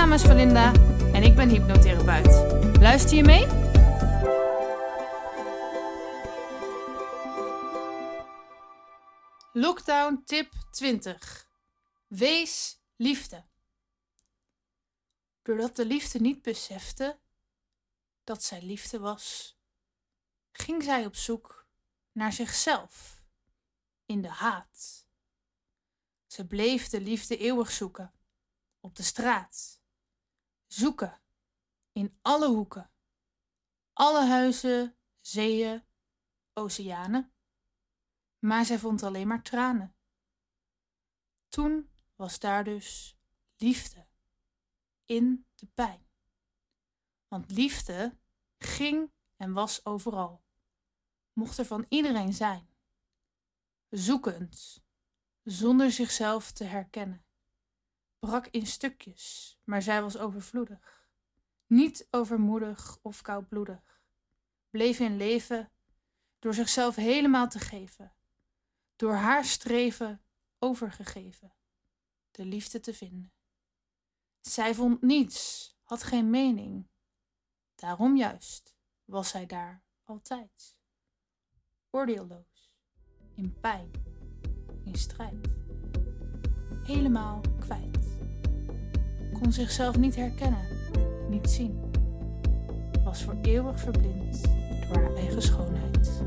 naam is Valinda en ik ben hypnotherapeut. Luister je mee? Lockdown tip 20. Wees liefde. Doordat de liefde niet besefte dat zij liefde was, ging zij op zoek naar zichzelf in de haat. Ze bleef de liefde eeuwig zoeken, op de straat. Zoeken, in alle hoeken. Alle huizen, zeeën, oceanen. Maar zij vond alleen maar tranen. Toen was daar dus liefde, in de pijn. Want liefde ging en was overal, mocht er van iedereen zijn. Zoekend, zonder zichzelf te herkennen. Brak in stukjes, maar zij was overvloedig. Niet overmoedig of koudbloedig. Bleef in leven door zichzelf helemaal te geven. Door haar streven overgegeven. De liefde te vinden. Zij vond niets, had geen mening. Daarom juist was zij daar altijd. Oordeelloos, in pijn, in strijd. Helemaal kwijt. Kon zichzelf niet herkennen, niet zien. Was voor eeuwig verblind door haar eigen schoonheid.